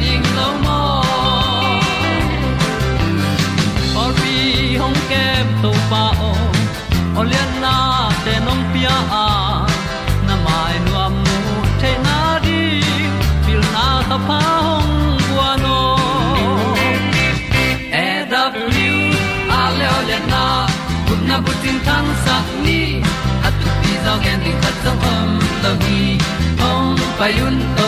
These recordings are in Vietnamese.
ding lo mo or be hong kem to pa o olian na te nong pia. A na mai no amo te na di pil na ta pa hong bua no e da blue a le olian na kun na bu tin tan sa ni. At tu pi zo gen di khat zo om lo gi hong pa yun to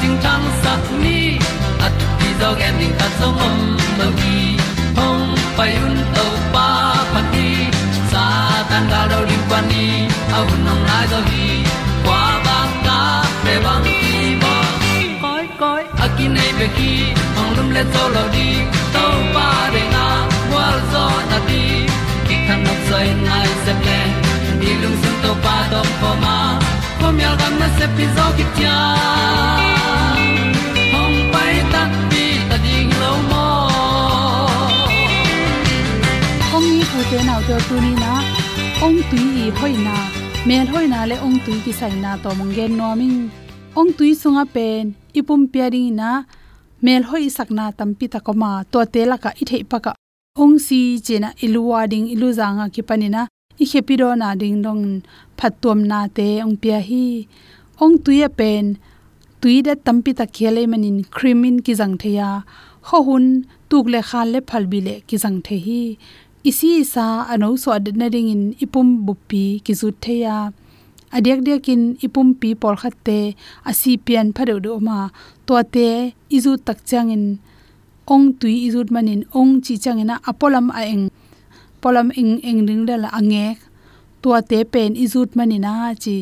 ting tang sat ni at ti dog ending ta song om lo gi hong pai un to pa pa ti. Sa tan ga do ri pa ni. Au nong lai do gi kwa ba ta pe bang ki bo koi koi akin nei be ki ong lum le zo lo di to pa de na wa zo na đi ki kan nok sai nai se ple ni lung sun to pa do pa ma. Ko myal gam na se pi zo ki tia te nau te tu ni na ong tui i hoi na men hoi na le ong tui ki sai na to mong gen no ming ong tui sunga pen ipum pairing na mel hoi sakna tampi ta koma to te la ka i thei ong si chena iluwa ding ilu zanga ki panina i khepi ro na ding dong phatom na te ong pia hi ong tuya pen tui da tampi ta khele manin krimin ki jang theya ho hun tuk le khan le phal bi le ki jang the hi isi sa ano so adna ring in ipum bupi ki zu theya adek dek in ipum pi por khatte asi pian phare do ma to te izu tak chang in ong tui izu manin ong chi chang ina apolam a eng polam ing eng ring dal ange to te pen izu manina chi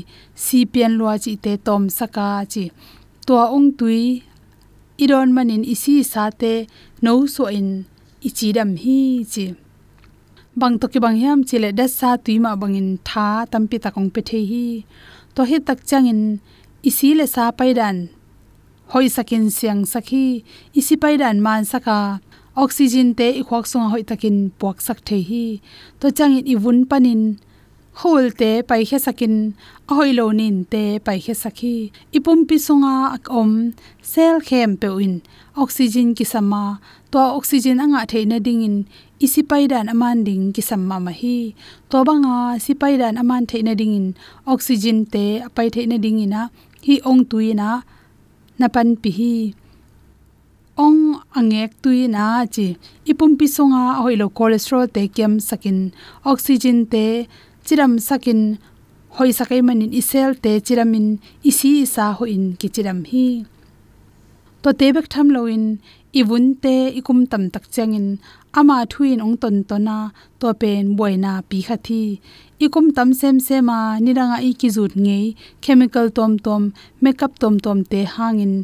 si pian lua chi te tom saka chi to ong tui iron manin isi sa te no so in ichidam hi chi bang to ki bang hiam chile da sa tui ma bangin tha tampi takong pe the hi to hi tak changin isi le sa pai dan hoi sakin siang sakhi isi pai dan man saka oxygen te i khwak sunga hoi takin puak sak the hi to changin ibun panin hol te pai khe sakin a lo nin te pai khe sakhi ipum pi sunga ak om, sel khem pe win oxygen ki sama to oxygen anga theina dingin. Isi pai dan aman ding ki sama ma hi to banga si pai dan aman theina dingin. Oxygen te apai theina dingina. Hi ong tuina na pan pi hi ong angek tuina chi ipum pi songa hoilo cholesterol te kem sakin. Oxygen te chiram sakin hoi sakai manin isel te chiramin isi sa ho in ki chiram hi. To te bek tham loin iwun te ikum tam tak changin, ama thuin ong ton tona, to pen boina pi khathi ikum tam sem sema niranga i ki zut nge chemical tom tom, makeup tom tom te hangin.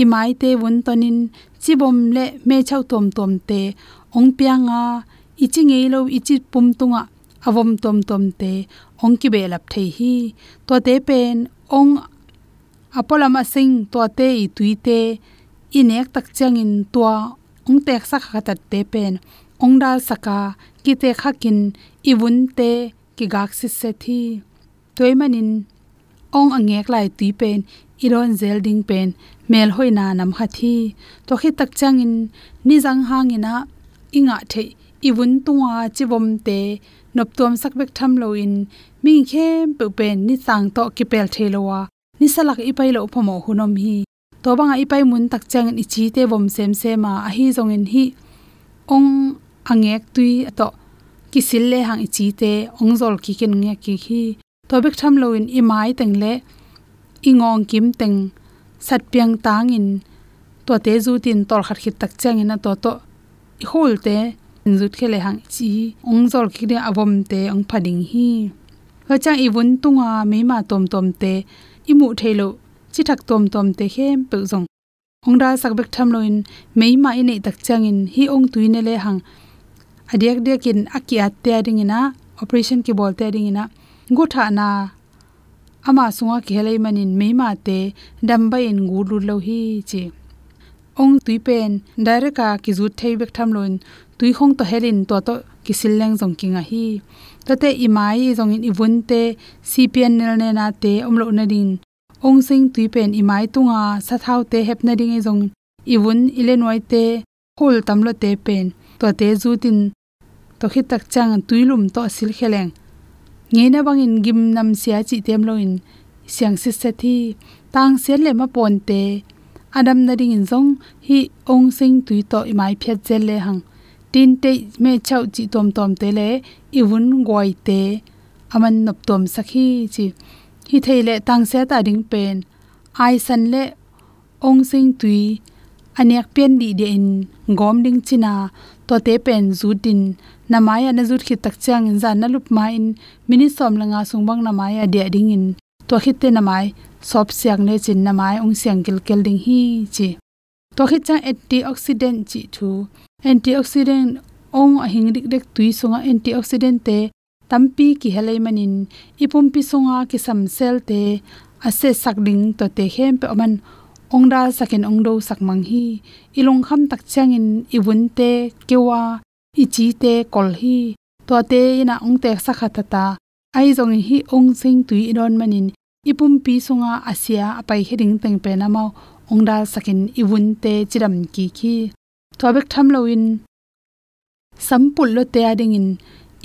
Imai te won tonin, chibom le me chau tom tom te ong pianga, ichi ngei lo ichi pum tunga avom tom tom te ong ki belap thei hi. To te pen ong apolama sing to te i tuite inek tak changin tua ong tek sak khatat te pen ong dal saka ki te khakin iwun te ki gak si se thi. Toy manin ong angek lai tui pen iron Zelding pen mel hoina nam kha thi. To khi tak changin ni jang hangina inga the iwun tuwa chivom te nop tom sak bek tham lo in mi khem pe pen ni sang to ki pel thelowa, ni salak ipai lo phomo hunom hi to banga ipai mun tak chang ni chi te bom sem sema a hi zong in hi, ong angek tui to kisil le hang chi te, ong zol ki ken nge ki hi to bek tham lo in i mai teng le ingong kim teng, sat piang tang in, to te zu tin tol khat khit tak chang in to to i hol te zut khele hang chi ong zol ki de avom te ong phading hi. Ha chang i bun tunga me ma tom tom te i mu thelo chi thak tom tom te hem pe zong. Ong da sak bek tham loin me ma ine tak chang in hi ong tuine le hang. Adiak de kin akia te ding ina, operation ki bol te ding ina. Gutha na, ama sunga khelei manin me ma te, damba in gu lu lo hi chi. Ong tui pen dareka ki zu thei bek tham loin tui khong to helin to to ki sileng jong kinga hi tate imai jong in ibun te cpn nel ne na te omlo na din ong sing tui pen imai tunga à, sa thau te hep na ding jong ibun ilenoi te hol tamlo te pen to te zu tin. To khit tak chang à, tui lum to sil kheleng nge na bang in gim nam sia chi tem lo in siang si se thi tang sian le ma pon te adam na ding in jong hi ong sing tui to imai phet zel le hang tin te me chau chi tom tom te le iwun goi te. Aman nop tom sakhi chi. Hi theile tang se ta ding pen. Ai san le, ong sing tui. Anek pen di de in gom ding china to te pen zu din namaya na zut khit tak chang in zan na lup ma in. Mini som langa sungbang namaya de ding in. To khit te namai sop siang ne chin namai ong siang kil kel ding hi chi to khit cha antioxidant chi thu. Antioxidant ong a hing rik dek tui songa antioxidant te tampi ki helai manin. Ipum pi songa ki sam sel te ase sakding to te hem pe oman. Ongda sakin ongdo sakmang hi. Ilong kham tak changin ibun te kewa, ichi te kol hi. To te ina ong te sakha ta ai zong hi ong sing tui don manin. Ipum pi sunga asia apai heding teng pe na mau ong dal sakin iwun te chiram ki khi to bek tham loin sampul lo te ading in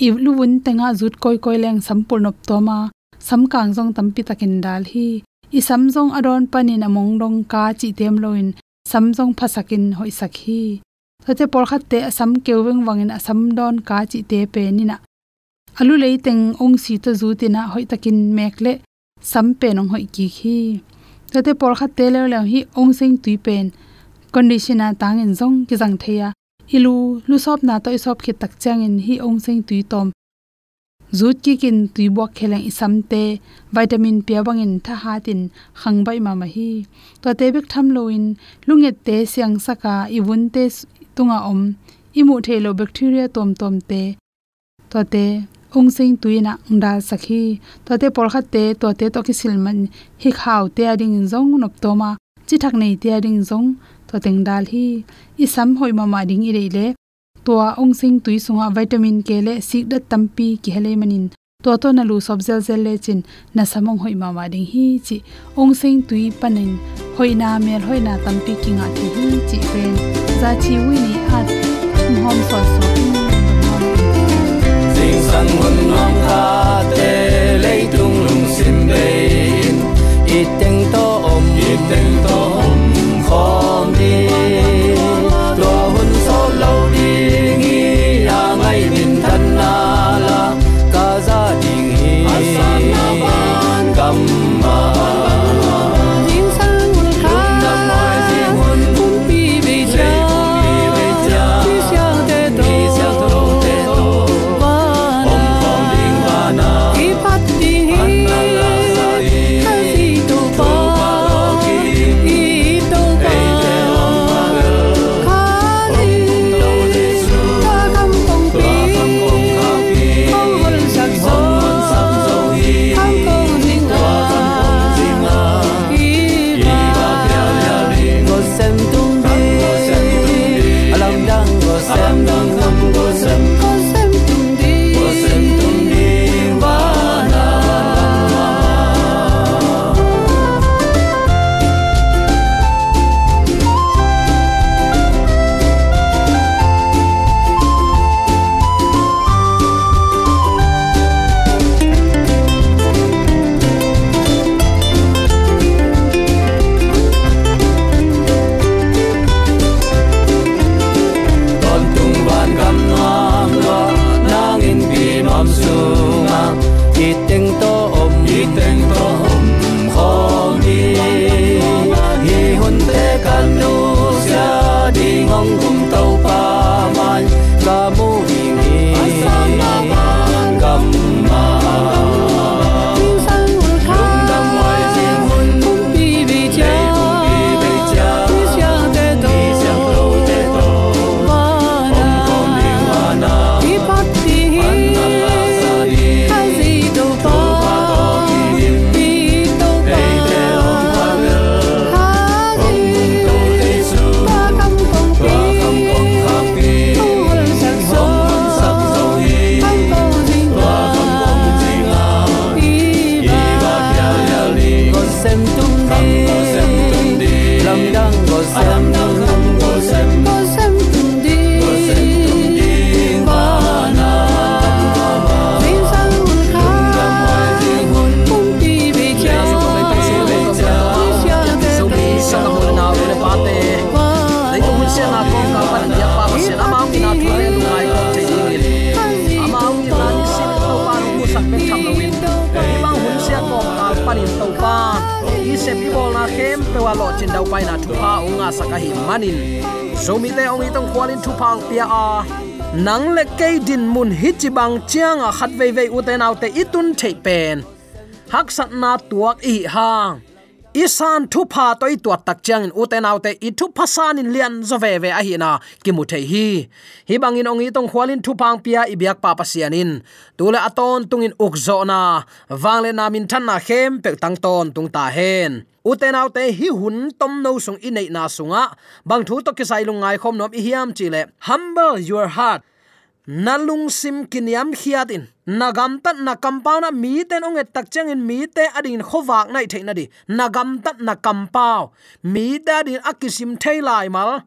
i luwun tenga zut koi koi leng sampul nop to ma sam kang jong tampi takin dal hi i samjong adon panin among dong ka chi tem loin samjong phasakin hoi sakhi tate por khat te asam keweng wangin asam don ka chi te pe ni na alu leiteng ong si to zu tina hoi takin mekle sam pe nong hoi ki khi tate por kha te le le hi ong sing tui pen condition tang in zong ki jang theya ilu lu sop na to isop khit tak chang in hi ong sing tui tom zut ki kin tui bok kheleng isam te vitamin pia bangin tha hatin khangbai ma ma hi. To te bek tham loin lunget te siang saka iwun te tunga om. Imu thelo bacteria tom tom te to te ong sing tuina unda sakhi to te por khat te to te to ki silman hi khaw te ading zong nop to ma chi thak nei te ading zong to teng dal hi i sam hoi ma ma ding i re le to ong sing tui sunga vitamin k le sik da tampi ki hele manin to to na lu sob zel zel le chin na samong hoi ma ma ding hi chi ong sing tui panin hoi na mel hoi na tampi ki nga thi hi chi pen za chi wi ni at hom so i teng to om i pi bol na kem pe wa lo chin dau pai na thu pa unga saka hi manin zomi te, ong i tong kwalin thu pang pia a. Nang le ke din mun hi chi bang chiang a khat ve ve u te nau te itun thei pen. Hak sat na tuak i hang isan thu pha toi tuat tak chang in uten autte, i thu phasan in lian zo ve ve a hi na, ki mu the hi. Hi bangin ong i tong khwalin thu pang pia i biak pa pasian in. Tule aton tung in uk zo na. Wangle na min than na khem pe tang ton tung ta hen. Uten autte hi hun tom no sung i nei na sunga. Bang thu to ki sai lungai khom nom i hiam chile humble your heart nalung sim kiniam khiatin nagam tat na kampauna mi ten onget tak chang in mi te adin khowak nai theina di nagam tat na kampau mi ta din akisim thailai mal.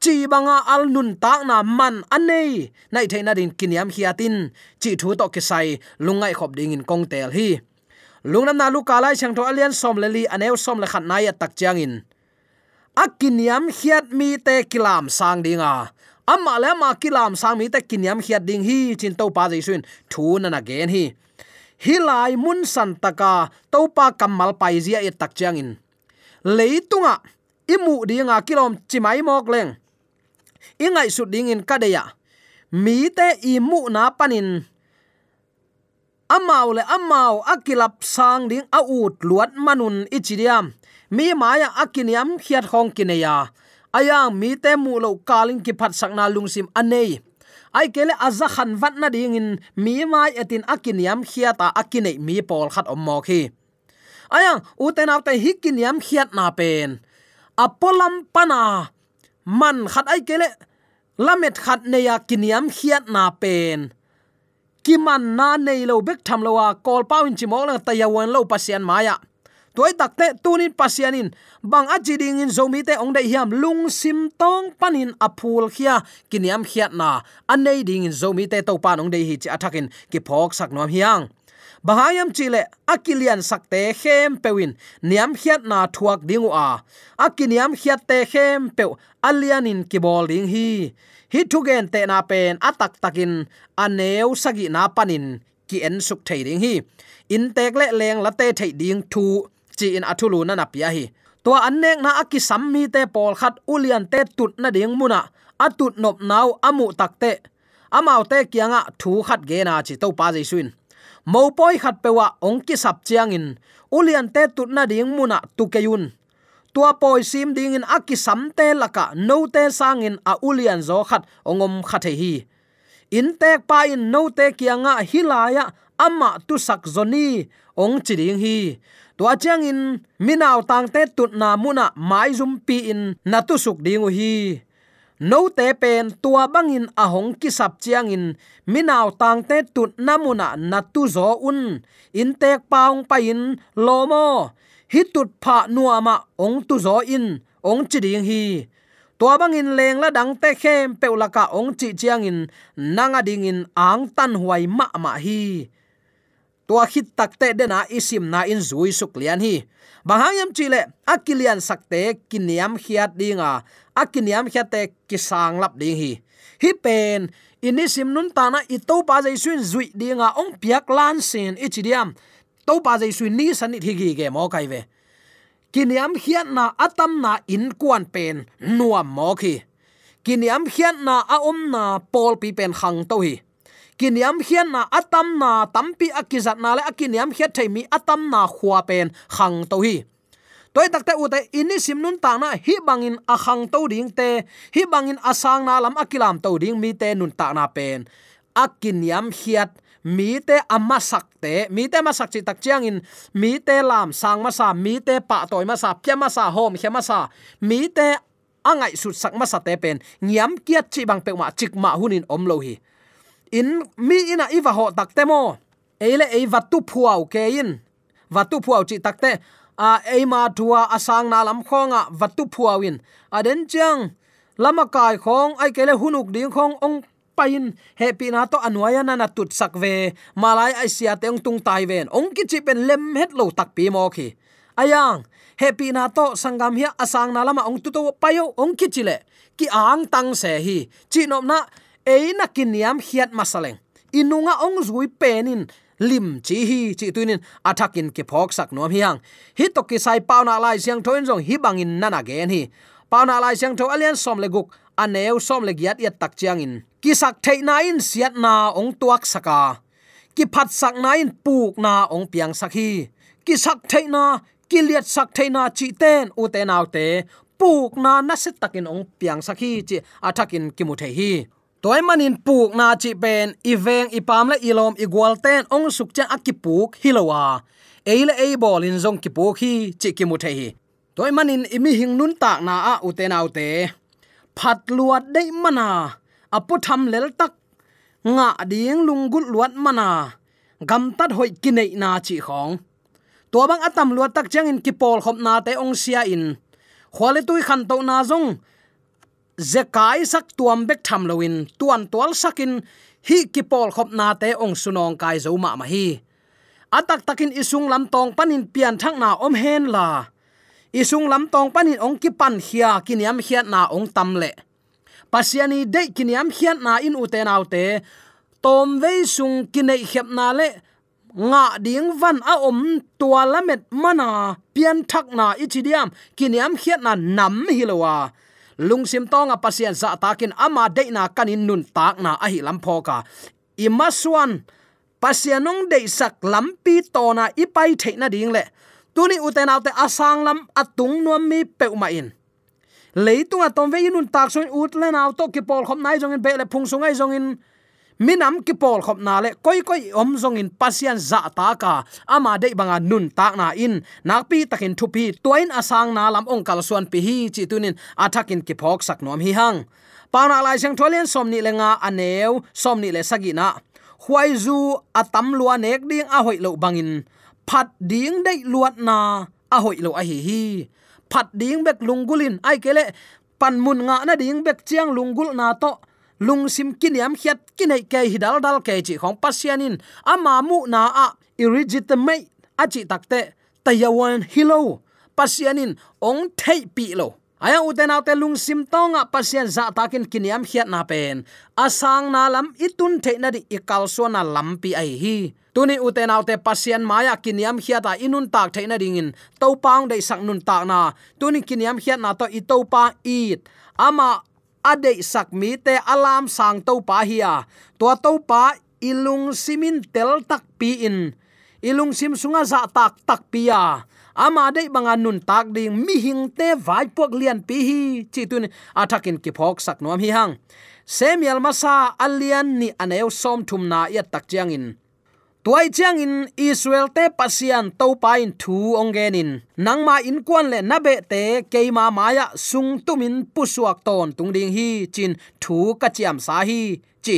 Chi banga al nun tak na man anei. Nai theina din kiniam khiatin chi thu to ke sai lungai khop ding in kong tel hi. Lungnam na lu kalai chang tho alian som leli aneu som le khat nai tak chang in akiniam khiat mi te kilam sang dinga amma le ma kilam sang te kinyam khiat ding hi chin to pa jaisun thu na na gen hi. Hilai mun san taka to pa kamal pai zia e tak chang in. Leitunga imu dinga kilom chimai mok leng. Ingai su ding in kadeya mi te imu na panin amau le amau akilap sang ding a ut luat manun ichidiam mi maya akiniam khiat hong kineya ayang, mi te mu lo kaling ki phat sakna lungsim anei. Ai kele aza khan wat na ding in, mi mai etin akiniam khiata akinei mi pol khat om mo khi ayang uten autte hikin yam khiat na pen. Apolam pana. Man khat ai kele lamet khat ne ya kiniam khiat na pen. Kiman na nei lo bek tham lo wa kol pawin chimol la tayawan lo pasian maya toy takte tunin pasianin. Bang achi ding in zomi te ong dei hiam lung sim tong panin apul khia. Kiniam khiat na. Anei ding in zomi te to pan ong dei hi chi athakin ki phok sak nom hiang. Bahayam chile akilian sakte khem pewin. Niam khiat na thuak dingu a akiniam khiat te khem pe alianin kibol ding hi. Hi thugen te na pen atak takin. Aneu sagi na panin. Ki en suk thei ding hi. In tek le leng la te thei ding thu chi in athulu na na pia hi. To annek na aki sammi te pol khat ulian te tut na ding muna. Atut nop nau amu takte amau te kianga thu khat ge na chi to pa jai suin mo poi khat pewa ong ki sap chiang in ulian te tut na ding muna tu keyun. Tua poi sim ding in aki sam te laka no te sang in a ulian zo khat ongom khathe hi. In tek pa in no te kianga hilaya ama tu sak zoni. Ong chiding hi tua chang in minaw tang te tut na muna mai zum pi in, na tu suk ding hi. No te pen tua bangin ahong ki sap chiang in minaw tang te tut namuna na tu zo un. In tek paung pa in lomo hi tut pha nuama ong tu zo in, ong chi ding hi. Tua bangin leng la dang te khem peulaka ong chi chiang in nanga ding in ang tan huai ma ma hi tua khit takte dena isim na in zui suk lian hi. Bahayam chile akilian sakte kiniam khiat dinga akiniam khiate kisang lap ding hi. Hi pen inisim nun ta ito pa jai suin zui dinga ong piak lan sin ichidiam to pa jai suin ni san thi gi ge mo kai ve kiniam khiat na atam na in kuan pen nuam mo khi. Kiniam khiat na a om na pol pi pen khang to hi kiniam hian na atam na tampi akizat na le akiniam hiat thaimi atam na khuwa pen khang to hi. Toy takte ute ini simnun ta na hi bangin a khang to ding te, hi bangin asang na lam akilam to ding mi te nun ta na pen. Akiniam hiat mi te amma sak te, mi te ma sak chi tak chiang in mi te lam sang ma sa mi te pa toy ma sa pya ma sa hom khe ma sa mi te angai sut sak ma sa te pen. Nyam kiat chi bang pe ma chik ma hunin om lo hi in, mi ina iwa ho takte mo eile ei vatu phuau ke in. Vatu phuau chi takte a ei ma tua asang na lam khonga ah, vatu phuawin aden chang lama kai khong ai kele hunuk ding khong ong pain happy na to anwaya na na tut sak malai asia teng tung tai ven. Ong ki chi pen lem het lo tak pi mo khi. Ayang happy na to sangam hi asang na lama ong tu to payo ong ki chile ki ang tang se hi. Chi nom na eina kiniam hiat masaleng. Inunga ong zui penin. Lim chi hi chi tuinin. Athakin ke phok sak nom hiang. Hi to ki sai pauna lai siang thoin jong hi bangin nana gen hi. Pauna lai siang tho alian som le guk. Aneu som le giat yat tak chiang in. Ki sak thei na in siat na ong tuak saka. Ki phat sak na in puk na ong piang sak hi. Ki sak thei na, ki liat sak thei na chi ten, u te naw te. Puk na na se takin ong piang sak hi chi. Athakin ki mu thei hi toy manin puk na chi pen iveng ipam le ilom igual ten, ong suk cha akipuk hilowa eile ei bol in zong kipuk hi, chi ki mu the hi. Toy manin imi hing nun tak na a uten autte phat luat dei mana apu tham lel tak. Nga ding lungut luat mana, gam tat hoi kinai na chi khong. To bang atam luat tak chang in kipol khop na te ong sia in. Khwale tui khan to na zong zekai sak tuam bek tham loin tuan tual sakin, hi ki pol khop na te ong sunong kai zo ma ma hi. Atak takin isung lam tong panin pian thang na om hen la. Isung lam tong panin ong ki pan hia kiniam hiat na ong tam le. Pasiani de kiniam hiat na in uten autte tom ve sung kinai khep na le, nga ding van a om tua lamet mana pian thak na ichidiam kiniam khiat na nam hilowa lungsim tonga pasian za takin ama deina kanin nun takna ahi lampho ka. Imaswan pasianong de sak lampi tona ipai theina ding le. Tuni uten autte asang lam atung nuam mi peuma in. Leitunga tom ve inun tak so ut le naw to ki pol khom nai jong in bele phung sungai jong in minam ki pol khop na le, koi koi om zong in pasian za ta ka. Ama de banga nun tak na in. Nakpi takin thupi toin asang na lam ong kal suan pi hi chi tunin athakin ki phok sak nom hi hang. Pauna lai sang tholen somni lenga aneu somni le sagina huai zu atam lua nek ding a hoi lo bangin phat ding dei luat na a hoi lo a hi hi. Phat ding bek lungulin ai kele pan mun nga na ding bek chiang lungul na to lung sim kiniam khiat kinai ke hidal dal ke chi khong pasianin ama mu na a illegitimate achi takte tayawan hilo pasianin ong thei pi lo. Aya uten autte lung sim tonga pasian za takin kiniam khiat na pen. Asang na lam itun thei na di ikal so na lampi ai hi. Tuni uten autte pasian maya kiniam khiata inun tak the na dingin to pang dei sak nun tak na. Tuni kiniam khiat na to, i to pa it ama adei sak mi te alam sang to pa hiya. To to pa ilung simin tel tak pi in. Ilung sim sunga za tak tak pia ama dei banga nun tak ding mi hing te vai pok lian pi hi. Chi tun athakin ki phok sak nom hi hang. Semial masa alian ni aneu som thum na ya tak chiang in tuai chiang in israel te pasian to pain thu ongenin nangma in kwan le na be te keima maya sung tumin pusuak ton tung ding hi chin thu ka chiam sa hi, chi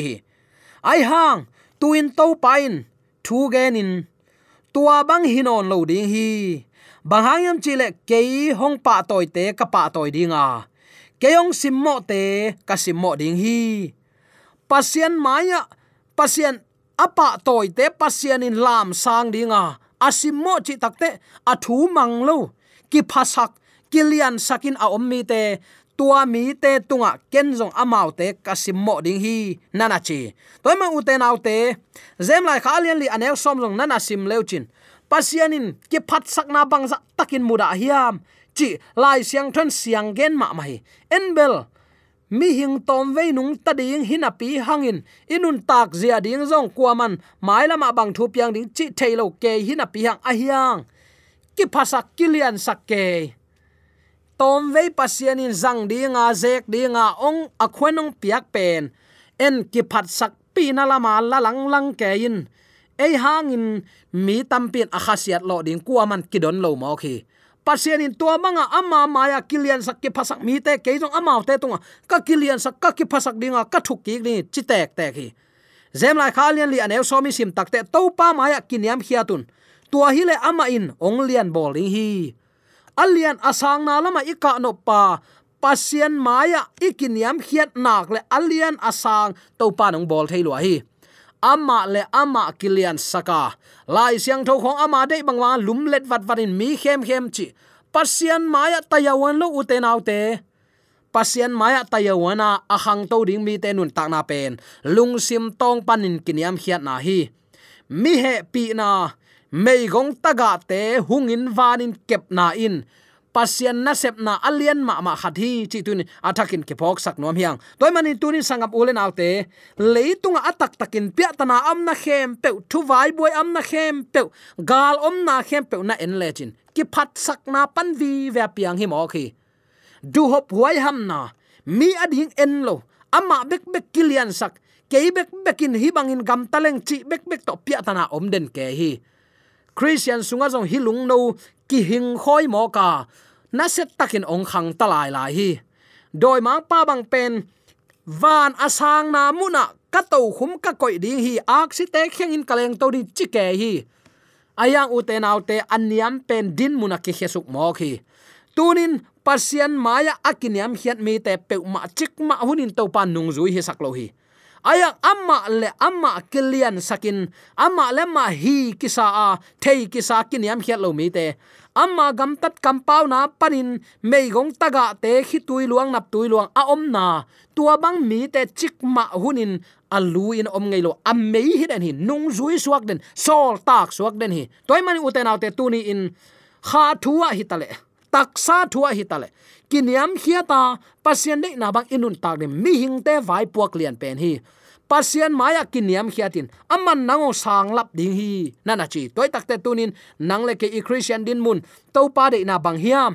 ai hang, tuin to pain thu genin tua bang hinon lo ding hi. Bang hangyam chile ke hong pa toy te ka pa toy dinga. Keong simmo te ka simmo ding hi. Pasien maya pasien apa toy te pasian in lam sang dinga. Asimo chi takte athu manglo ki phasak kilian sakin a ommi te. Tua mi te tunga kenzong amau te kasimmo ding hi. Nana chi. Toy ma uten autte zem lai khalian li anel som jong nana sim leuchin pasianin ki phat sakna bangza takin muda hiam. Chi, lai siang thon siang gen ma mai. Enbel mi hing tom ve nung ta ding hin api hangin. Inun tak zia ding zong kwaman mai lama bang thu piang ding chi thailo ke hin api hang a hiang. Ki phasak kilian sakke tom ve pasianin zang dinga zek dinga ong akhwenong piak pen. En ki phat sak pi na lama la lang lang ke in. Ei hangin mi tampin akhasiat lo ding kuaman kidon lo mo khi pasien in tua manga ama maya kilian sak ki phasak mi te ke jong ama te tunga ka kilian sak, ka ki phasak dinga, ka thuk ki ni, chi tek tek hi. Zem lai khalian li anew so mi sim takte to pa maya kiniam khiatun tua hi le ama in, ong lian bowling hi. Alian asang na lama ika no pa. Pasien maya ikiniam khiat nak le alian asang to pa nong bol thei lo hi ama le ama kilian saka. Lai siang tho khong ama dei bangwa lum let wat vatin mi khem khem chi. Pasian maya tayawan lo uten autte pasian maya tayawana ahang to ding mi te nun tak na pen. Lung sim tong panin kiniam khiat na hi. Mi he pi na. Mei gong taga te hungin vanin kep na in pasian na sep na alian ma ma khathi chi tun athakin ke phok sak nom hiang. Toy mani tunin sangap ulen alte. Leitung atak takin pya tana am na khem pe thu vai boy am na khem pe gal om na khem pe na en lechin ki phat sak na pan vi ve piang hi mo khi du hop huai ham na, mi ading en lo, ama bek bek kilian sak ke bek bekin hi bangin gam taleng chi bek bek to pya tana om den ke hi. Christian sunga jong hilung no ki hing khoi mo ka, na set takin ong khang talai lai hi. Doi mang pa bang pen, van asang na muna ka to khum ka koi ding hi, ak si te kheng in kaleng to di chi ke hi. Ayang u te nau te aniam pen din muna ki hesuk mo khi tunin pasian maya akiniam hiat mi te pe ma chik ma hunin to pan nung zui hi saklo hi. Aya amma le amma kilian sakin, amma le ma hi kisa a, thei kisa kiniam hiat lo mi te amma gam tat kam pau na panin, mei gong taga te khi tui luang nap tui luang a om na. Tua bang mi te chik ma hunin alu in om ngei lo. Am mei hi den hi, nung zui suak den, sol tak suak den hi. Toy mani uten autte tuni in, kha thua hi tale taksa thua hi tale. Kiniam khiata pasien de na bang inun tak de mi hing te vai puak lian pen hi pasian maya kiniam khiatin aman nango sang lap ding hi. Nana chi, toy takte tunin nangle ke i christian din mun. To pa de na bang hiam.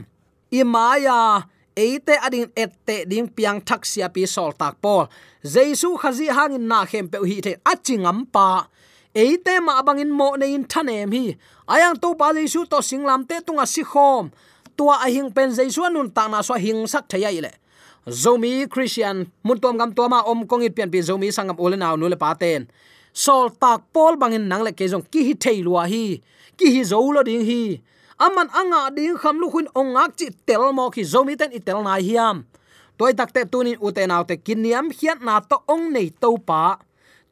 I maya eite adin ette ding piang thak sia pi sol tak pol jesu khazi hangin na khem pe hi the achingam pa. Eite ma bangin mo ne in thanem hi. Ayang to pa jesu to singlam te tunga si khom. Tua ahing pen jesu nun ta na so hing sak thaya ile zomi christian, mun tom gam toma om kongit pian pi zomi sangam ole naw nule paten sol tak pol bangin nang le kejong ki hi thei lua hi, ki hi zo lo ding hi. Aman anga ding kham lu khun ongak chi tel mo ki zomi ten i tel nai hiam. Toy takte tunin uten autte kiniam hiat na to ong nei to pa.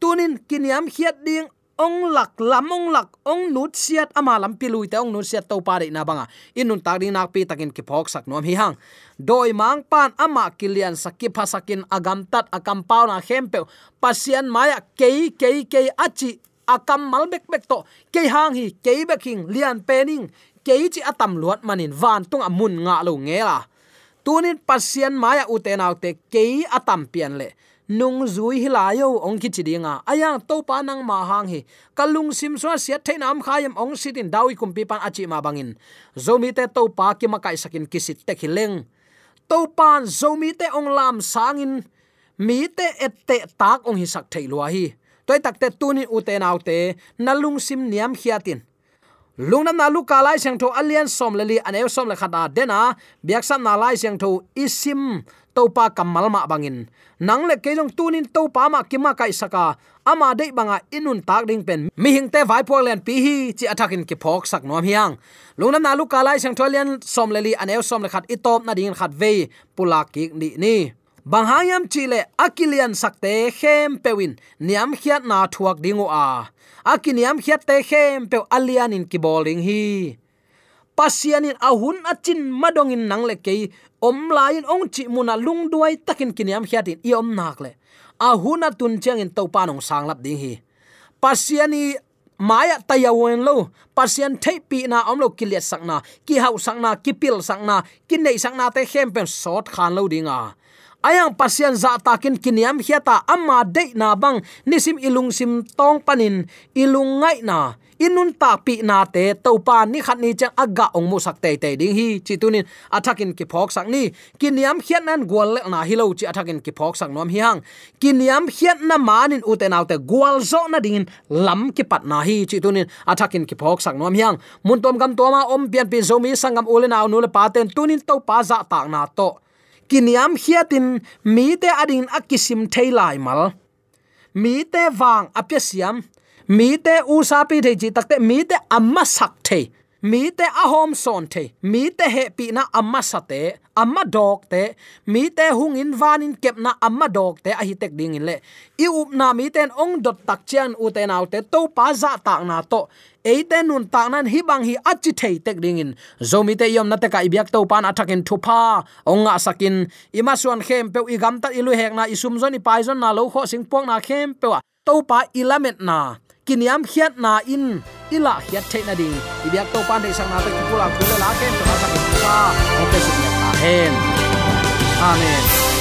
Tunin kiniam hiat ding ong lak lam ong lak ong nut siat ama lam pilui te ong nut siat to pare na banga à. inun tak ding nak pi takin ki phok sak nom hi hang. Doi mang pan, ama kilian sakki phasakin agam tat akam pau na hempe pasian maya à, kei kei kei, achi, akam mal bek to. Ke hang hi ke beking lian pening ke chi atam luat manin, van tung amun nga lo nge la tunin pasian maya à, uten autte ke atam pian le nung zui hilayo ong ki chidinga ayang to pa nang ma hang hi. Kalung sim so sia the nam khayam ong sitin dawi kumpi pan achi ma bangin. Zomi te to pa ki ma kai sakin kisit te khileng to pan zomi te ong lam sangin. Mi te ette tak ong hi sak thailua hi. Toy takte tuni u te nalung sim niam khiatin lungnam na lu kalai sang tho alian som leli anew som le khata dena biak sam na lai sang tho isim topa kamal ma bangin. Nang le kejong tunin topa ma kima kai saka, ama dei banga inun tak ding pen. Mi hing te vai pol len pi hi, chi attackin ki phok sak nom hiang. Lungnam na lu kalai sang tholian som leli anew som le khat itop na ding khat ve pula ki ni ni. Banghayam chile akilian sakte khem pewin, niam khiat na thuak dingu a akiniam khiat te khem pe alian in ki bowling hi pasianin ahun achin madongin nangle ke om lain ong chi muna lung duai takin kiniam hiatin i om nakle ahuna tun changin to panong sanglap ding hi. Pasiani maya tayawen lo, pasian thei pi na omlo lo sakna ki hau sakna ki pil sakna ki nei sakna te hempen sot khan lo dinga ayang pasian za takin kiniam hiata amma de na bang, nisim ilung sim tong panin, ilung ngai na inun ta pi na te to pa ni khat ni chang aga ong mu sak te te ding hi. Chi tunin athakin ki phok sak ni. Kiniam khian nan gwal le na hilo chi athakin ki phok sak nom hi hang. Kiniam khian na manin uten autte gwal zo na ding lam ki pat na hi. Chi tunin athakin ki phok sak nom hiang mun tom gam toma om pian pi zomi sangam ulena nu le pa ten tunin to pa za tak na to. Kiniam hiatin mi te adin akisim thailai mal. Mi te wang apya siam mi te usapi the ji takte mi te amma sak the mi te ahom son the mi te he pi na amma sate amma dog te. Mi te hung in van in kep na amma dog te a hi tek ding in le. I up na mi ten ong dot tak chian u te nau te to pa za tak na to. Eite nun tak nan hi bang hi achi thei tek ding in. Zomi te yom na te ka ibyak to pan athakin thupa onga sakin ima suan khem pe i gam ta ilu hek na isum zoni pai zon na lo kho sing pong na khem pe wa to pa ilamet na kiniam hiat na in, ila hiat thei na ding ibyak to pan de sang na te kula kula la ken ta sakin ta o pe sin ta hen. Amen.